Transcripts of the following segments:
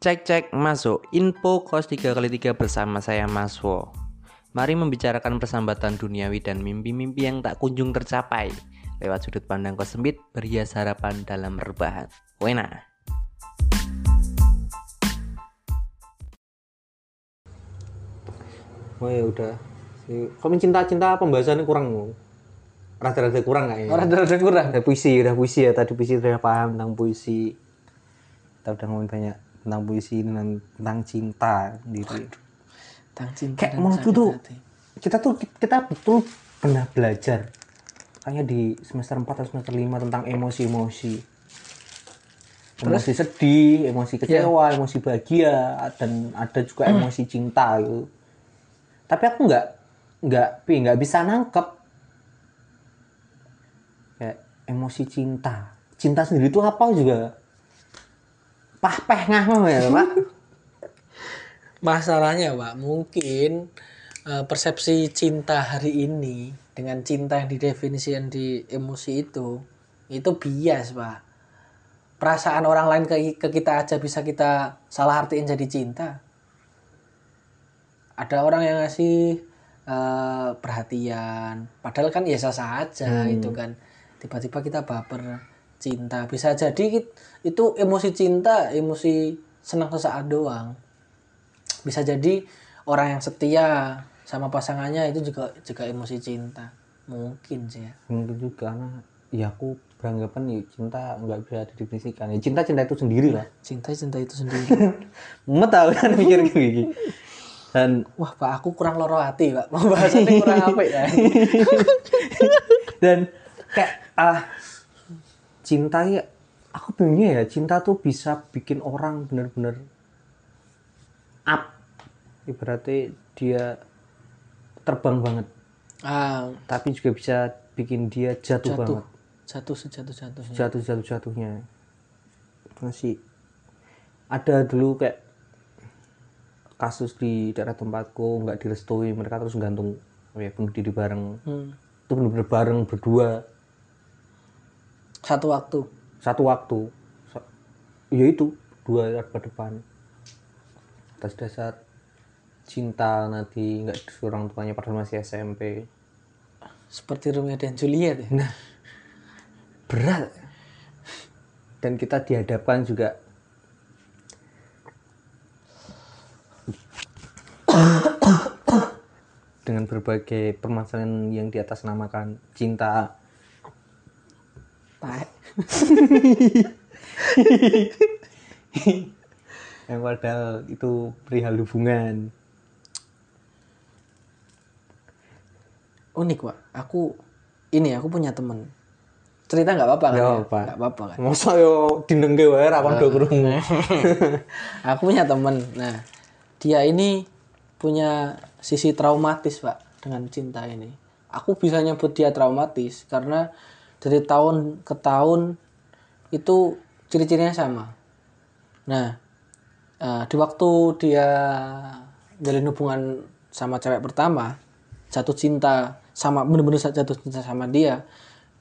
Cek cek masuk info kos 3 kali 3 bersama saya Maswo. Mari membicarakan persambatan duniawi dan mimpi-mimpi yang tak kunjung tercapai lewat sudut pandang kos sempit berhias harapan dalam rebahan. Wena. Oh ya udah. Si- Kalau cinta-cinta pembahasannya kurang. Rada-rada kurang kayaknya. Orang ada kurang. Ada puisi, udah puisi ya. Tadi puisi udah paham tentang puisi. Kita udah ngomongin banyak tentang puisi tentang, tentang cinta sendiri. Tang cinta Kayak menurutku tuh hati. kita tuh kita betul pernah belajar kayaknya di semester 4 atau semester 5 tentang emosi-emosi. Emosi sedih, emosi kecewa, emosi bahagia, dan ada juga emosi cinta gitu. Tapi aku nggak nggak nggak bisa nangkep kayak emosi cinta. Cinta sendiri itu apa juga pah peh ngah ya pak. Masalahnya, Pak, mungkin eh, persepsi cinta hari ini dengan cinta yang didefinisikan di emosi itu itu bias, Pak. Perasaan orang lain ke, ke kita aja bisa kita salah artiin jadi cinta. Ada orang yang ngasih eh, perhatian, padahal kan biasa saja itu kan. Tiba-tiba kita baper cinta, bisa jadi itu emosi cinta, emosi senang sesaat doang. Bisa jadi orang yang setia sama pasangannya itu juga juga emosi cinta. Mungkin sih ya. Mungkin juga karena ya aku beranggapan ya cinta nggak bisa didefinisikan. Ya cinta cinta itu sendiri lah. Cinta cinta itu sendiri. Tahu kan mikir gini. Dan wah pak aku kurang loro hati pak. Pembahasannya kurang apa ya. Dan kayak ah cinta ya aku bingungnya ya cinta tuh bisa bikin orang bener-bener up. Ibaratnya dia terbang banget. Ah. Tapi juga bisa bikin dia jatuh, jatuh. banget. Jatuh sejatuh jatuhnya jatuh jatuh jatuhnya masih. Ada dulu kayak kasus di daerah tempatku nggak direstui mereka terus gantung ya bunuh diri bareng. Hmm. itu bener-bener bareng berdua satu waktu. Satu waktu. Ya itu dua depan depan. Atas dasar cinta nanti nggak disuruh orang tuanya padahal masih SMP seperti Romeo dan Juliet ya? Nah berat. Dan kita dihadapkan juga. Dengan berbagai permasalahan yang di atas namakan cinta Taek. yang padahal itu perihal hubungan. Unik pak. Aku ini aku punya temen. Cerita nggak apa-apa kan Nggak ya? apa-apa. nggak apa-apa kan? Masa yo dinengke wae ra kondo krungu. Aku punya temen. Nah dia ini punya sisi traumatis pak dengan cinta ini. Aku bisa nyebut dia traumatis karena dari tahun ke tahun itu ciri-cirinya sama. Nah eh, di waktu dia jalin hubungan sama cewek pertama jatuh cinta sama bener-bener jatuh cinta sama dia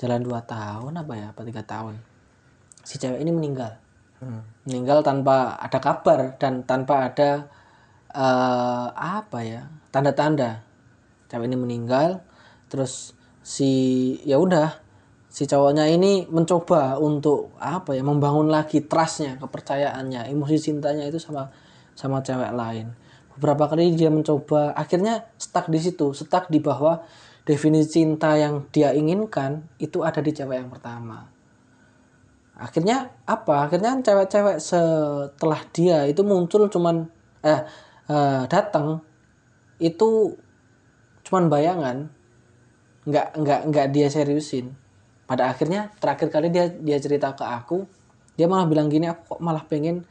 jalan dua tahun apa ya apa tiga tahun si cewek ini meninggal. Meninggal tanpa ada kabar dan tanpa ada eh, apa ya tanda-tanda. Cewek ini meninggal terus si ya udah si cowoknya ini mencoba untuk apa ya membangun lagi trustnya kepercayaannya emosi cintanya itu sama sama cewek lain. Beberapa kali dia mencoba akhirnya stuck di situ stuck di bahwa definisi cinta yang dia inginkan itu ada di cewek yang pertama. Akhirnya apa? Akhirnya cewek-cewek setelah dia itu muncul cuman eh, eh, datang itu cuman bayangan. Nggak nggak nggak dia seriusin pada akhirnya terakhir kali dia dia cerita ke aku dia malah bilang gini aku kok malah pengen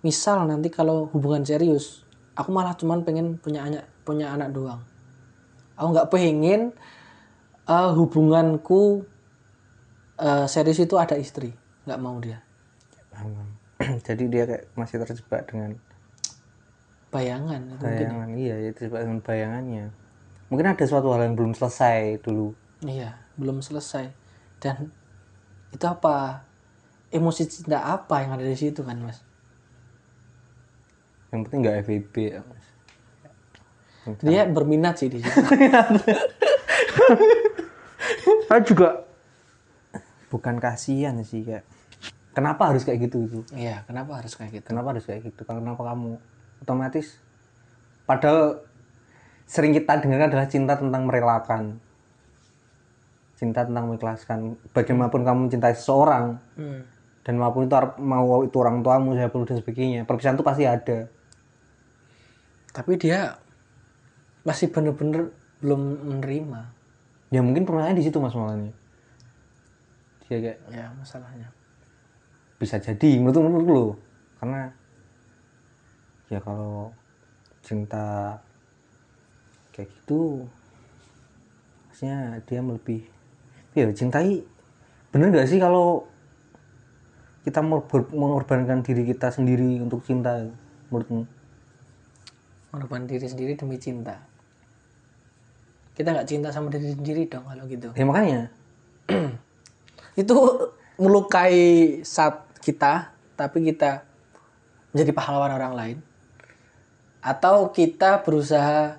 misal nanti kalau hubungan serius aku malah cuman pengen punya anak punya anak doang. Aku nggak pengen eh, hubunganku eh, serius itu ada istri nggak mau dia. Jadi dia kayak masih terjebak dengan bayangan itu mungkin. bayangan. Iya ya terjebak dengan bayangannya. Mungkin ada suatu hal yang belum selesai dulu. Iya belum selesai dan itu apa? Emosi cinta apa yang ada di situ kan mas? Yang penting nggak FVB ya, Mas. Dia berminat sih di situ. saya juga bukan kasihan sih kayak kenapa harus kayak gitu itu Iya, kenapa harus kayak gitu? kenapa harus kayak gitu? Kenapa kamu? Otomatis padahal sering kita dengar adalah cinta tentang merelakan cinta tentang mengikhlaskan bagaimanapun kamu mencintai seseorang Hmm. dan maupun itu mau itu orang tuamu saya dan sebagainya perpisahan itu pasti ada Tapi dia masih bener-bener belum menerima. ya mungkin permasalahannya di situ mas malahnya dia kayak Ya, masalahnya. bisa jadi menurut menurut lo karena ya kalau cinta kayak gitu maksudnya dia lebih ya cintai bener gak sih kalau kita mengorbankan diri kita sendiri untuk cinta menurutmu Mengorbankan diri sendiri demi cinta. Kita nggak cinta sama diri sendiri dong kalau gitu. ya makanya Itu melukai saat kita, tapi kita menjadi pahlawan orang lain. Atau kita berusaha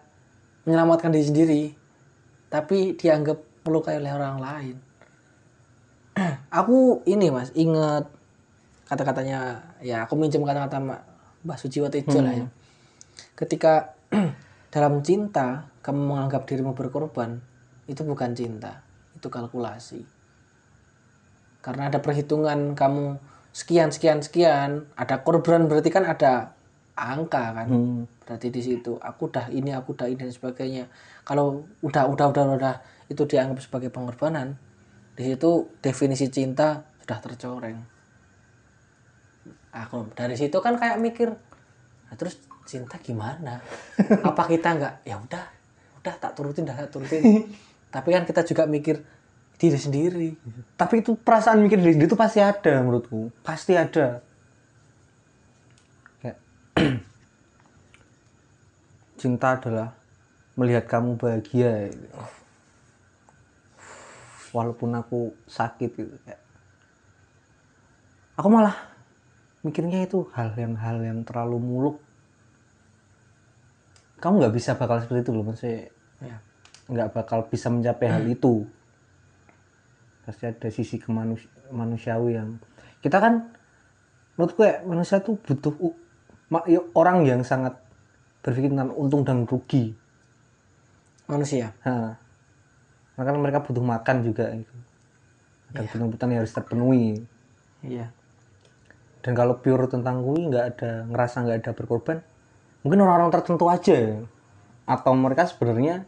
menyelamatkan diri sendiri, tapi dianggap melukai oleh orang lain. aku ini mas, ingat kata-katanya, ya aku minjem kata-kata Mbak Suciwati lah ya. Ketika dalam cinta kamu menganggap dirimu berkorban, itu bukan cinta, itu kalkulasi. Karena ada perhitungan kamu sekian sekian sekian, ada korban berarti kan ada angka kan. hmm, Berarti di situ aku udah ini, aku udah ini dan sebagainya. Kalau udah udah udah udah itu dianggap sebagai pengorbanan, di situ definisi cinta sudah tercoreng. Aku dari situ kan kayak mikir, nah, terus cinta gimana? Apa kita nggak? Ya udah, udah tak turutin, dah tak turutin. Tapi kan kita juga mikir diri sendiri. tapi itu perasaan mikir diri sendiri itu pasti ada menurutku pasti ada kayak cinta adalah melihat kamu bahagia gitu. Walaupun aku sakit gitu kayak aku malah mikirnya itu hal yang hal yang terlalu muluk kamu nggak bisa bakal seperti itu loh maksudnya Ya. nggak bakal bisa mencapai hal itu pasti ada sisi kemanus manusiawi yang kita kan menurut gue manusia tuh butuh ya, orang yang sangat berpikir tentang untung dan rugi Manusia. Nah, karena kan mereka butuh makan juga gitu. ada kebutuhan yang harus terpenuhi Iya. dan kalau pure tentang gue nggak ada ngerasa nggak ada berkorban mungkin orang-orang tertentu aja atau mereka sebenarnya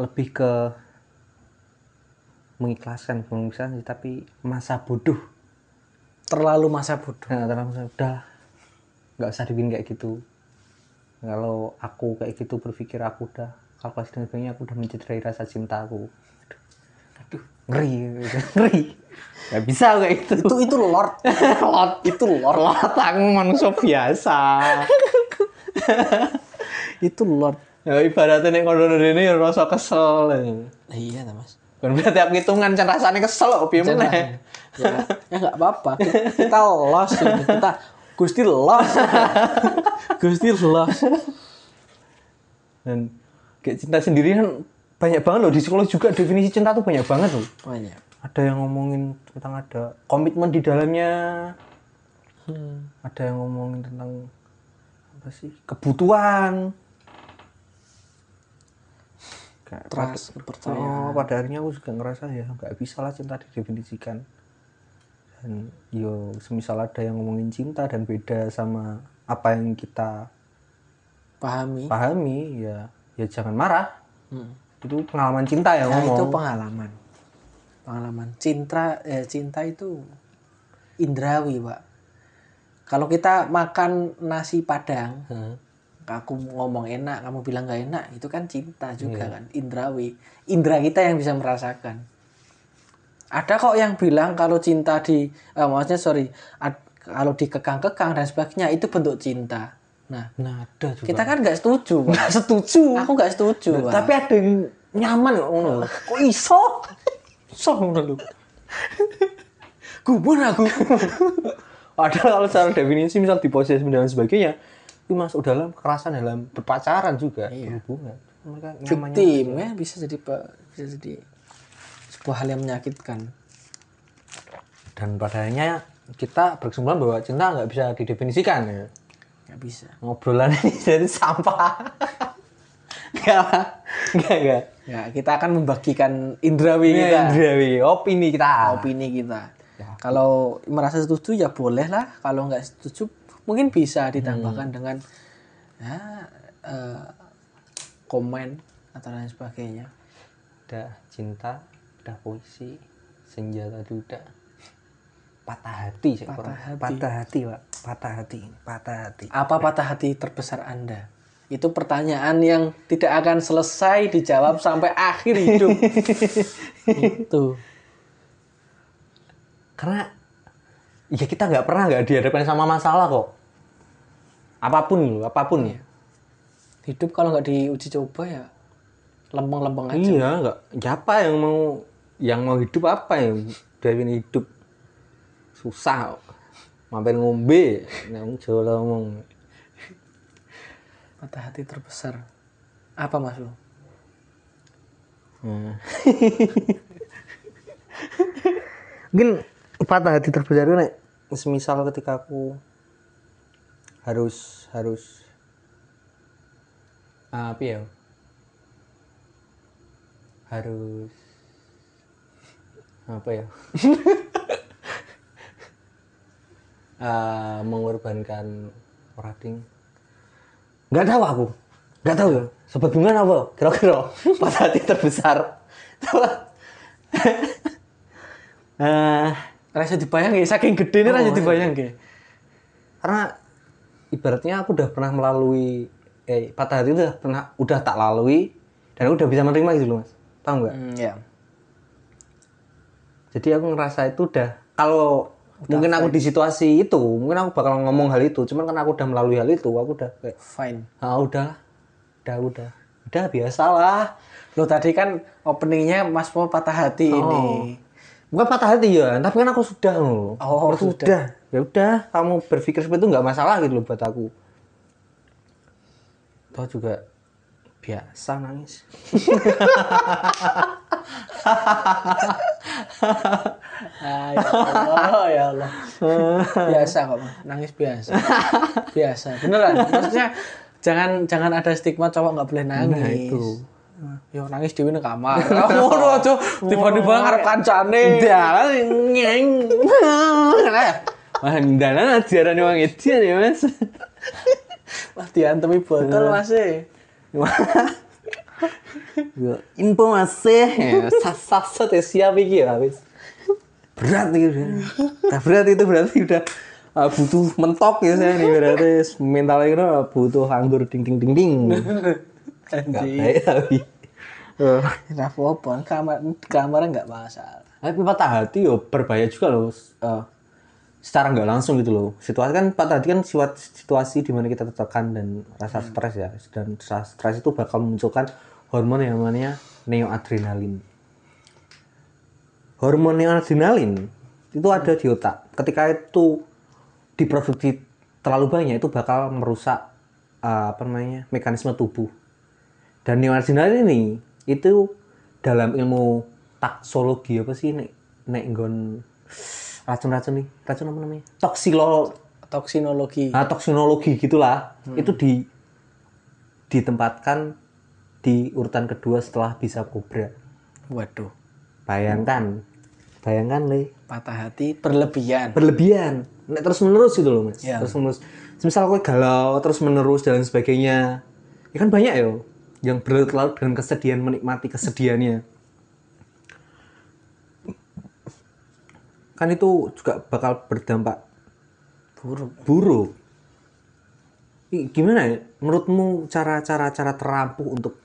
lebih ke mengikhlaskan sih, tapi masa bodoh Terlalu masa bodoh. nah terus udah nggak usah dibikin kayak gitu kalau aku kayak gitu berpikir aku udah kalkulasi dan sebagainya aku udah mencederai rasa cinta aku Aduh. ngeri ngeri nggak bisa kayak gitu Itu itu lord. Lot itu lor lot aku manusia biasa. itu lord. ya ibaratnya nek kono ini ya rasa kesel. Iya, ta, Mas. Kan berarti tiap hitungan can rasane kesel kok piye meneh. ya ya apa-apa kita los ini. kita gusti los gusti los Dan kayak cinta sendiri kan banyak banget loh di psikologi juga definisi cinta tuh banyak banget loh. banyak Ada yang ngomongin tentang ada komitmen di dalamnya. Hmm. Ada yang ngomongin tentang apa sih? kebutuhan. Kayak trust kepercayaan Oh, pada akhirnya aku juga ngerasa ya nggak bisa lah cinta didefinisikan. Dan yo semisal ada yang ngomongin cinta dan beda sama apa yang kita pahami pahami ya ya jangan marah. Hmm. Itu pengalaman cinta ya Ya, ngomong. itu pengalaman pengalaman cinta eh, cinta itu indrawi pak kalau kita makan nasi padang Hmm. aku ngomong enak kamu bilang gak enak itu kan cinta juga kan indrawi indra kita yang bisa merasakan ada kok yang bilang kalau cinta di eh, maksudnya sorry ad- kalau dikekang-kekang dan sebagainya itu bentuk cinta nah Nah, ada juga. kita kan nggak setuju nggak setuju. aku nggak setuju Pak. Tapi ada yang nyaman kok ngono. Kok iso? Iso ngono lho. gumun aku Padahal kalau secara definisi misal diposesif dan sebagainya, itu masuk dalam kekerasan dalam berpacaran juga berhubungan. Mereka Victim ya bisa jadi bisa jadi sebuah hal yang menyakitkan. dan padanya kita berkesimpulan bahwa cinta nggak bisa didefinisikan ya. Nggak bisa. Ngobrolan ini jadi sampah. Enggak, enggak, enggak. Ya, kita akan membagikan indrawi kita, Indrawi, opini kita. opini kita. Kalau merasa setuju ya boleh lah. Kalau nggak setuju mungkin bisa ditambahkan dengan ya, eh, komen atau lain sebagainya. Udah cinta, udah puisi, senjata duda. Patah hati, saya Patah kurang. hati. patah hati, Pak. Patah hati, patah hati. Apa patah hati terbesar Anda? Itu pertanyaan yang tidak akan selesai dijawab sampai akhir hidup. Itu. Karena ya kita nggak pernah nggak dihadapkan sama masalah kok. Apa pun loh, apa pun. Hidup kalau nggak diuji coba ya lempeng-lempeng aja. Iya, nggak. Siapa yang mau yang mau hidup apa yang dari hidup susah. Mampir ngombe, yang Jawa ngomong. Patah hati terbesar. Apa Mas Lu? Hmm. Mungkin patah hati terbesar itu nek semisal ketika aku harus harus ah, apa ya harus apa ya Ah, mengorbankan orang nggak tahu aku. Nggak tahu ya. Sobat bunga apa? Kira-kira. Patah hati terbesar. Eh, Rasa dibayang ya, saking gede ini rasa dibayang ya. karena ibaratnya aku udah pernah melalui eh patah hati itu udah pernah udah tak lalui dan aku udah bisa menerima gitu loh mas. Paham nggak? Hmm, ya. jadi aku ngerasa itu udah kalau mungkin aku di situasi itu mungkin aku bakal ngomong hal itu cuman karena aku udah melalui hal itu aku udah kayak Fine. ah udah. Udah udah. Udah biasalah. Lo tadi kan openingnya Mas Po patah hati ini. bukan patah hati ya tapi kan aku sudah loh. Oh, Aku sudah. Ya udah kamu berpikir seperti itu nggak masalah gitu loh buat aku. Toh juga biasa nangis Ah, ya Allah, ya Allah. biasa kok, nangis biasa. biasa, beneran. Maksudnya jangan jangan ada stigma cowok nggak boleh nangis. Nah, itu. Yo nangis di mana kamar. Kamu ngono aja tiba-tiba ngarep kancane. dalan ngeng Wah, dalan ajaran wong edian ya, Mas. Wah, diantemi botol Mas. Yo, info masih sasat sat ya siap iki ya wis. Berat. Nah, berat itu berarti udah ah, butuh mentok ya saya nih berarti mentalnya itu butuh anggur ding ding ding ding. Enggak baik tapi. Eh, Ora apa-apa, kamar kamar nggak masalah. Tapi patah hati yo berbahaya juga loh. Secara nggak langsung gitu loh. Situasi kan patah hati kan situa- situasi di mana kita tertekan dan rasa stres ya. Dan rasa stres itu bakal memunculkan hormon yang namanya neoadrenalin. Hormon neoadrenalin itu ada di otak. Ketika itu diproduksi terlalu banyak itu bakal merusak eh, apa namanya mekanisme tubuh. Dan neoadrenalin ini itu dalam ilmu taksologi apa sih nek nek nggon racun-racun nih. Racun apa namanya? Toksilo Toksinologi. nah, toksinologi gitulah. Itu di ditempatkan di urutan kedua setelah bisa kobra. Waduh, bayangkan. Bayangkan le patah hati berlebihan. berlebihan. Nek terus menerus gitu loh mas. Ya. terus menerus misal gue galau terus menerus dan sebagainya. Ya kan banyak ya yang berlarut dengan kesedihan menikmati kesedihannya kan itu juga bakal berdampak Buruk. buruk gimana ya menurutmu cara-cara cara terampuh untuk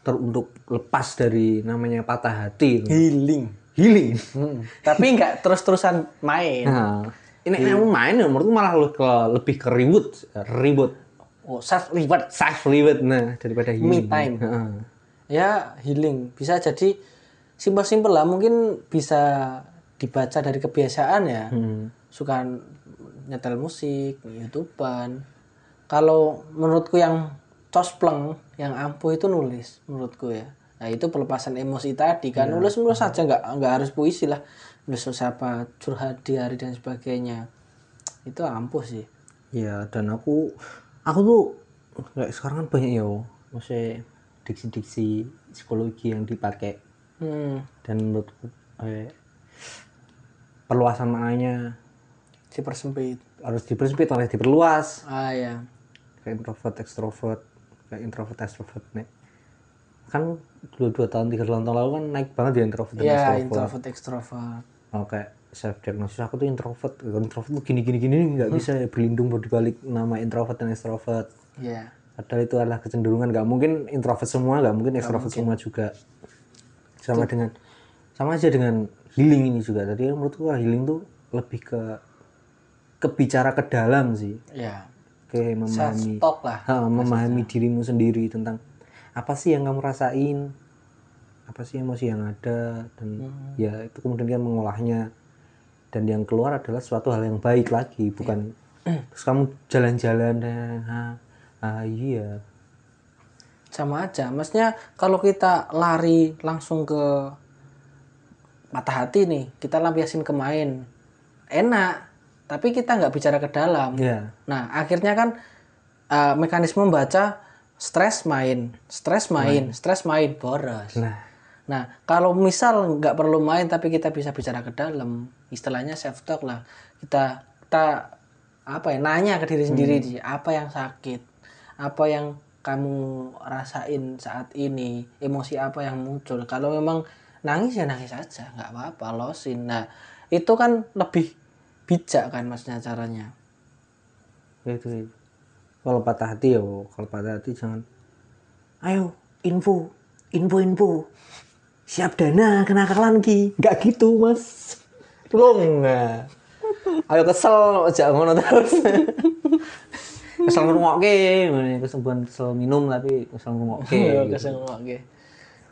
ter, untuk lepas dari namanya patah hati itu? Healing. healing Hmm. Tapi nggak terus-terusan main. Nah, ini kamu main ya, menurutku malah ke, lebih ke ribut, ribut, Oh, self reward. self ribut, nah daripada Me healing. time. Heeh. Ya, healing. Bisa jadi simpel-simpel lah. Mungkin bisa dibaca dari kebiasaan ya. Hmm. Suka nyetel musik youtuber kalau menurutku yang cospleng yang ampuh itu nulis menurutku ya. Nah itu pelepasan emosi tadi. Kan nulis nulis saja nggak nggak harus puisi lah. Nulis siapa curhat di hari dan sebagainya. Itu ampuh sih. Iya, dan aku aku tuh kayak sekarang kan banyak ya, maksudnya diksi-diksi psikologi yang dipakai. Hmm, dan menurutku eh, perluasan maknanya. Si persempit harus dipersempit harus diperluas. Ah ya kayak introvert extrovert kayak introvert extrovert nih kan dua dua tahun tiga tahun lalu kan naik banget ya introvert dan ya extrovert. introvert extrovert. Oh, kayak self diagnosis aku tuh introvert. Introvert tuh gini gini gini nggak bisa ya berlindung di balik nama introvert dan extrovert. Ya padahal itu adalah kecenderungan. Nggak mungkin introvert semua nggak mungkin extrovert semua juga. Sama dengan sama aja dengan healing ini juga. Tadi menurutku healing tuh lebih ke kebicara ke dalam sih. Ya kayak memahami stop lah Ha, memahami dirimu sendiri tentang apa sih yang kamu rasain apa sih emosi yang ada dan ya itu kemudian dia mengolahnya. Dan yang keluar adalah suatu hal yang baik lagi bukan terus kamu jalan-jalan dan ah, ah iya. Sama aja. Maksudnya kalau kita lari langsung ke patah hati nih kita lampiasin ke main. Enak tapi kita nggak bicara ke dalam. Ya nah akhirnya kan eh, mekanisme membaca stres main stres main stres main boros. Nah. Nah kalau misal nggak perlu main tapi kita bisa bicara ke dalam istilahnya self talk lah. Kita kita apa ya nanya ke diri sendiri Hmm. sih apa yang sakit? Apa yang kamu rasain saat ini? Emosi apa yang muncul? Kalau memang nangis ya nangis aja nggak apa-apa losin. Nah itu kan lebih bijak kan maksudnya caranya. Itu itu. kalau patah hati ya kalau patah hati jangan. Ayo info info info. Siap dana kenakalan ki. Nggak gitu mas. Tolong nggak ayo kesel aja ngono terus. Kesel ngrungokke kesel bukan kesel minum tapi kesel ngrungokke Iya, gitu. kesel oke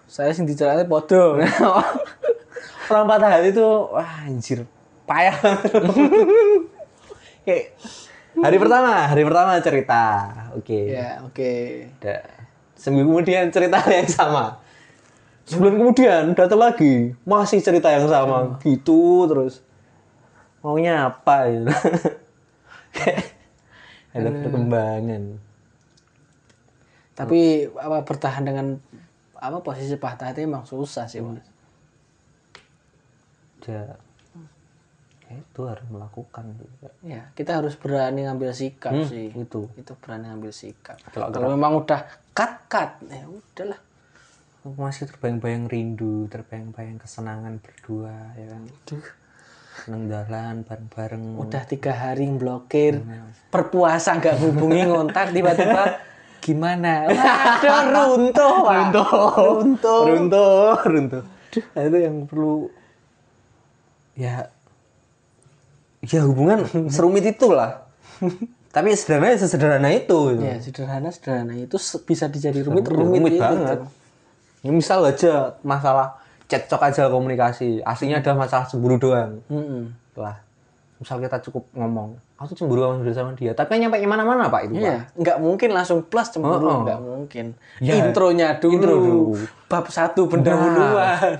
saya sing diceritanya podo orang patah hati tuh wah anjir payah. Kayak hari pertama hari pertama cerita. Oke. Ya oke. Udah. seminggu kemudian cerita yang sama. Sebulan kemudian datang lagi masih cerita yang sama. Gitu terus. Maunya apa gitu. Ada perkembangan. Tapi apa bertahan dengan apa posisi patah hati emang susah sih mas. Ya ya itu harus melakukan. Juga. ya kita harus berani ngambil sikap sih. itu itu berani ngambil sikap. Kalau- kalau memang udah cut cut ya udahlah. Masih terbayang-bayang rindu terbayang-bayang kesenangan berdua ya kan? Seneng jalan bareng-bareng. Udah tiga hari blokir berpuasa nggak hubungi ngontak tiba-tiba gimana waduh runtuh Pak. runtuh runtuh runtuh runtuh nah, itu yang perlu ya ya hubungan serumit itulah tapi sederhana ya sesederhana itu gitu. ya sederhana sederhana itu bisa dijadi rumit rumit, rumit itu banget tuh. Ya, misal aja masalah cekcok aja komunikasi aslinya ada masalah cemburu doang Mm-mm. lah misal kita cukup ngomong aku tuh cemburu sama sama dia tapi kan nyampe mana-mana pak itu pak Iya, nggak mungkin langsung plus cemburu, Oh, oh. nggak mungkin. Ya, Intronya dulu, intro dulu. bab satu pendahuluan.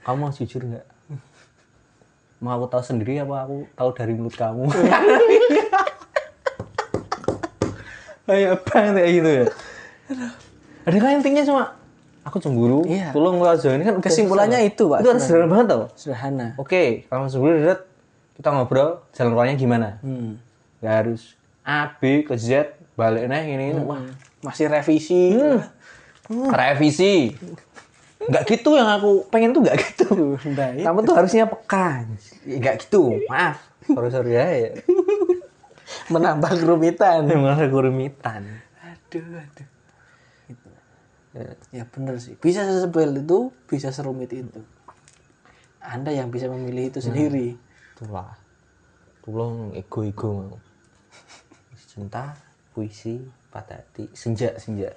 kamu mau jujur nggak mau aku tahu sendiri apa aku tahu dari mulut kamu kayak banget kayak gitu ya ada kan intinya cuma aku cemburu Iya. tolong lu aja ini kan Kesimpulannya itu, Pak, itu harus sederhana banget tau Sederhana. oke kalau cemburu Dad, kita ngobrol jalan keluarnya gimana Hmm. nggak harus A B ke Z balik nih ini ini wah Masih revisi. revisi nggak gitu yang aku pengen tuh nggak gitu Nah, kamu tuh harusnya peka Ya, nggak gitu maaf sorry sorry ya, ya. Menambah kerumitan. malah kerumitan aduh, aduh. Gitu. Ya bener sih. Bisa sesebel itu, bisa serumit itu. Anda yang bisa memilih itu sendiri. itulah tolong ego ego mau cinta puisi patah hati senja senja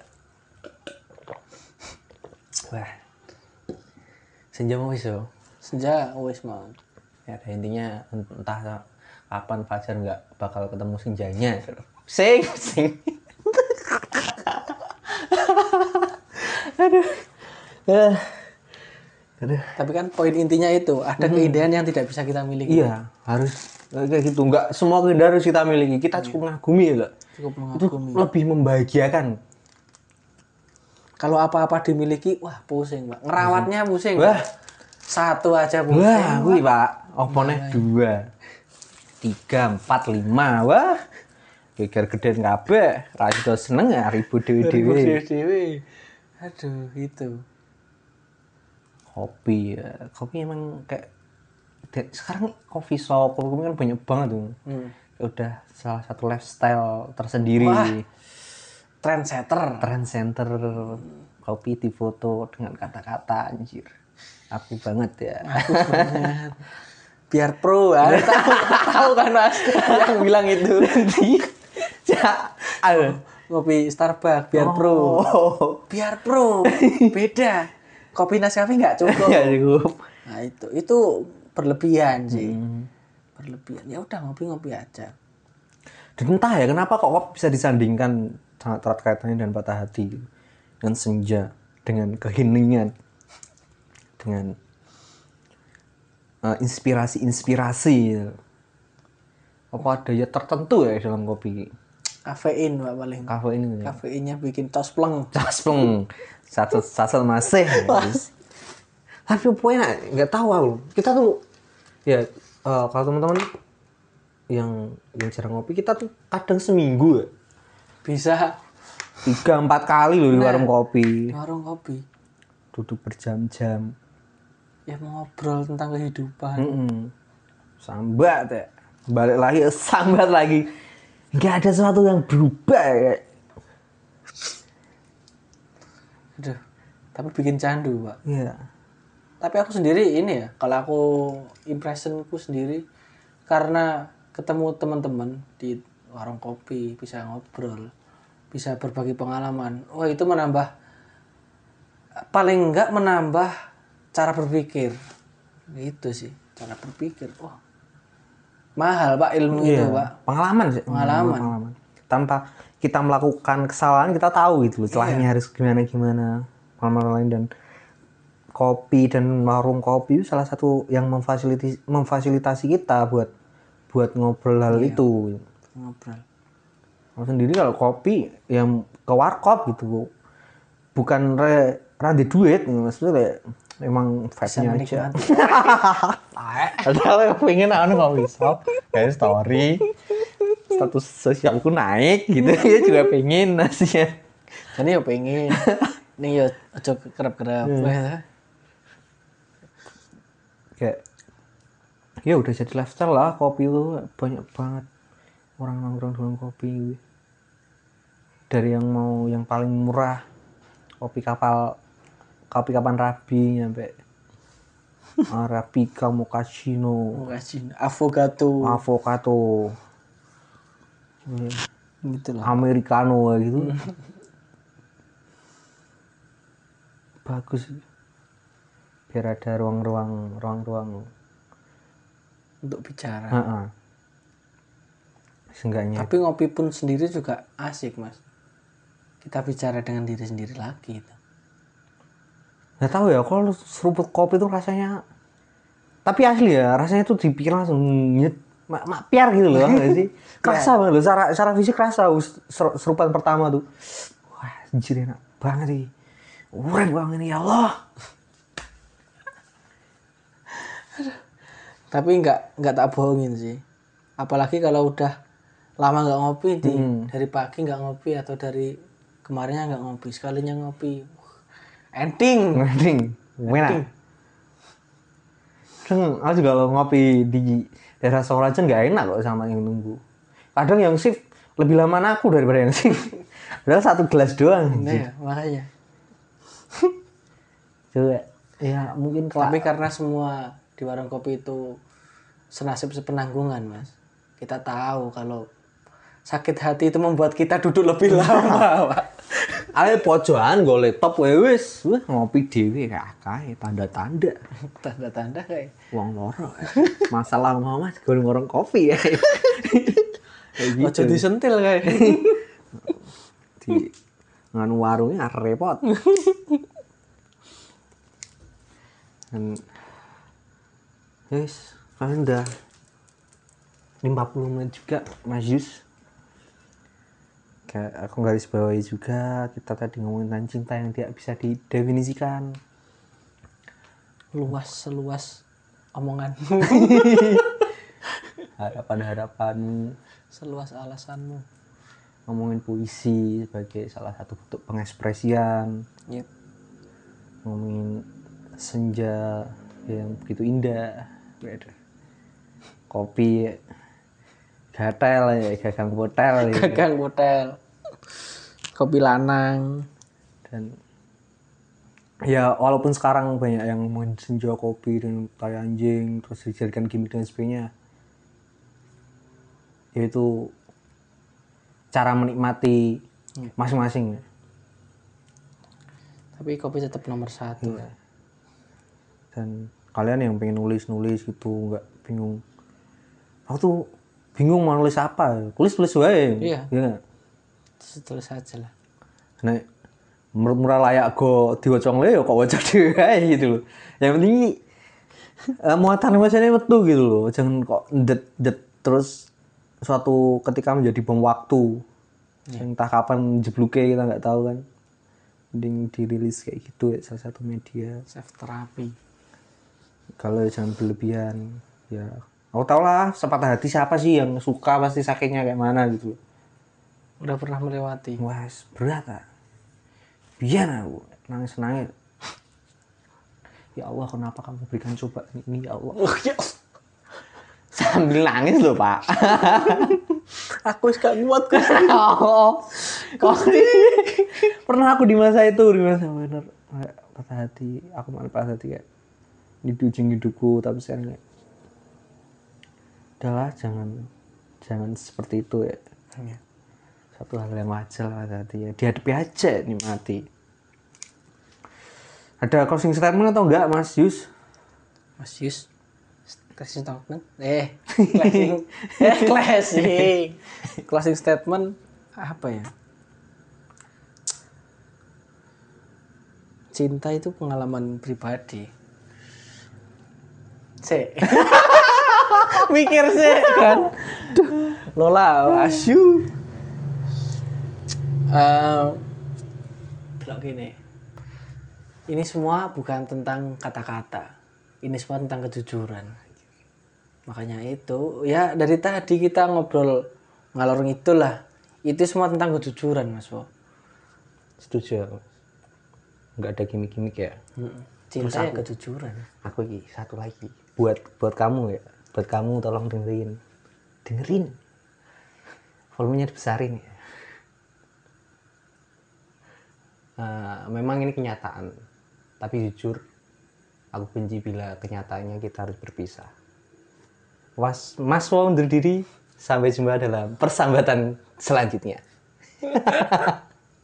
wah. Senja mau iso Senja wis mau. ya intinya entah kapan Fajar nggak bakal ketemu senjanya. Sing sing. Aduh. Eh. Aduh Tapi kan poin intinya itu ada keindahan yang tidak bisa kita miliki. iya harus kayak gitu nggak semua keindahan harus kita miliki kita cukup ngagumi ya nggak? Cukup itu mengagumi. lebih membahagiakan Kalau apa-apa dimiliki, wah pusing, Pak. Ngerawatnya pusing. wah Satu aja pusing. wah wih pak oponnya dua tiga empat lima wah pikir gede kabeh ra seneng ya ribu dewi Dewi. Aduh, itu. Kopi ya kopi emang kayak sekarang coffee shop kopi kan banyak banget tuh Hmm. udah salah satu lifestyle tersendiri Wah. Trendsetter. trend center kopi di foto dengan kata-kata anjir aku banget ya Biar pro, ah. tahu, tahu kan mas yang bilang itu. ya aduh. Kopi Starbucks, biar pro. oh Biar pro, beda. Kopi Nescafe nggak cukup. ya cukup Nah itu, itu berlebihan sih. Berlebihan. Ya udah ngopi-ngopi aja. dan entah ya kenapa kok kopi bisa disandingkan sangat erat kaitannya dengan patah hati dan senja dengan keheningan dengan eh, inspirasi-inspirasi apa daya tertentu ya dalam kopi Kafein pak paling. kafe ini ya. Kafeinnya bikin tos pleng. caspleng satu satu masih. Tapi pokoknya nggak tahu aku kita tuh ya eh, kalau teman-teman yang yang jarang ngopi kita tuh kadang seminggu ya. Bisa. Tiga empat kali loh di warung kopi. warung kopi. duduk berjam-jam. Ya ngobrol tentang kehidupan. Mm-mm. sambat ya. Balik lagi sambat lagi nggak ada sesuatu yang berubah ya Aduh. Tapi bikin candu pak. Iya. Tapi aku sendiri ini ya, kalau aku impressionku sendiri karena ketemu teman-teman di warung kopi, bisa ngobrol, bisa berbagi pengalaman. Wah, itu menambah paling enggak menambah cara berpikir. Itu sih, cara berpikir. Wah. Mahal, Pak, ilmu itu, Pak. pengalaman sih Pengalaman. tanpa kita melakukan kesalahan kita tahu gitu loh celahnya harus gimana gimana pengalaman lain dan kopi dan warung kopi itu salah satu yang memfasilitasi memfasilitasi kita buat buat ngobrol hal itu Ngobrol. Kalau sendiri kalau kopi yang ke warkop gitu bukan re rada duit maksudnya kayak emang vibe-nya aja. padahal yang pengen anu kopi shop kayak story. Status sosialku naik gitu. Ya juga pengen nasinya Jadi ya pengen. Nih ya aja kerap-kerap. kayak ya udah jadi lifestyle lah kopi itu banyak banget. Orang nongkrong dalam kopi. Dari yang mau yang paling murah kopi kapal kopi kapan rabi nyampe arabica mochaccino Kasih avocado avocado gitu lah. americano gitu bagus biar ada ruang-ruang ruang-ruang Untuk bicara. Heeh. Seenggaknya Tapi ngopi pun sendiri juga asik, Mas. Kita bicara dengan diri sendiri lagi itu. Nggak tahu ya kalau seruput kopi itu rasanya tapi asli ya rasanya tuh dipikir langsung nyet mak, mak piar gitu loh nggak sih? Kerasa banget loh. secara secara fisik kerasa us- ser- serupan pertama tuh. Wah anjir enak banget sih. Uren banget ya Allah. Tapi nggak nggak tak bohongin sih. Apalagi kalau udah lama nggak ngopi di dari pagi nggak ngopi atau dari kemarinnya nggak ngopi sekalinya ngopi wah, ending Mending enak Kadang aku juga kalau ngopi di daerah Sorajan nggak enak kok sama yang nunggu. Kadang yang shift lebih lama aku daripada yang shift. Padahal satu gelas doang nah ya, makanya. Coba. Ya mungkin kelak tapi karena semua di warung kopi itu senasib sepenanggungan mas. Kita tahu kalau sakit hati itu membuat kita duduk lebih lama pak Ayo pojokan gue laptop wae wis, wah ngopi dhewe kakak tanda-tanda. tanda-tanda kayak Wong loro. Masalah mau Mas gue ngorong kopi ya. Kayak gitu. ojo disentil kayak di nganu warungnya repot. Dan guys, kalian udah 50 menit juga Mas Yus. Aku garis bawahi juga kita tadi ngomongin tentang cinta yang tidak bisa didefinisikan. luas seluas omongan Harapan-harapan seluas alasanmu ngomongin puisi sebagai salah satu bentuk pengekspresian. yep. ngomongin senja yang begitu indah Waduh. kopi gatel ya gagang hotel ya. gagang hotel kopi lanang. Dan ya walaupun sekarang banyak yang senja kopi dan tai anjing terus dijadikan gimmick dan sebagainya yaitu cara menikmati masing-masing. Tapi kopi tetap nomor satu. Iya. dan kalian yang pengen nulis nulis gitu nggak bingung. Aku tuh bingung mau nulis apa. Tulis tulis wae. Iya. ya terus saja lah. Nek mur- murah layak go diwaca le kok waca dhewe gitu loh. Yang penting eh, muatan emosinya metu gitu loh. Jangan kok det det terus suatu ketika menjadi bom waktu. Yang entah kapan jebluknya kita nggak tahu kan. Mending dirilis kayak gitu ya salah satu media. Self terapi kalau jangan berlebihan ya. Aku tau lah sepatah hati siapa sih yang suka pasti sakitnya kayak mana gitu udah pernah melewati. Wah berat ah. Biar aku nangis nangis ya Allah kenapa kamu berikan coba ini? Ya Allah. Oh ya. Sambil nangis loh pak. Aku gak kuat oh kok pernah aku di masa itu di masa bener. Patah hati aku malah patah hati kayak di ujung hidupku tapi sekarang kayak udahlah jangan jangan seperti itu ya. Iya. Satu hal yang wajar lah hati ya. Dihadapi aja nih mati. Ada closing statement atau enggak mas Yus? Mas Yus closing statement? Eh closing. Eh closing. Closing statement apa ya? Cinta itu pengalaman pribadi. C mikir sih kan? Lola asu Eh, bilang gini ini semua bukan tentang kata-kata. Ini semua tentang kejujuran. Makanya itu ya dari tadi kita ngobrol ngalor ngidul lah. Itu semua tentang kejujuran mas Wo setuju aku nggak ada gimmick-gimmick ya? Cinta ya kejujuran. Aku lagi satu lagi. Buat buat kamu ya. Buat kamu tolong dengerin. Dengerin. Volumenya dibesarin ya Eh, memang ini kenyataan. Tapi jujur aku benci bila kenyataannya kita harus berpisah. Was mas mau undur diri sampai jumpa dalam persambatan selanjutnya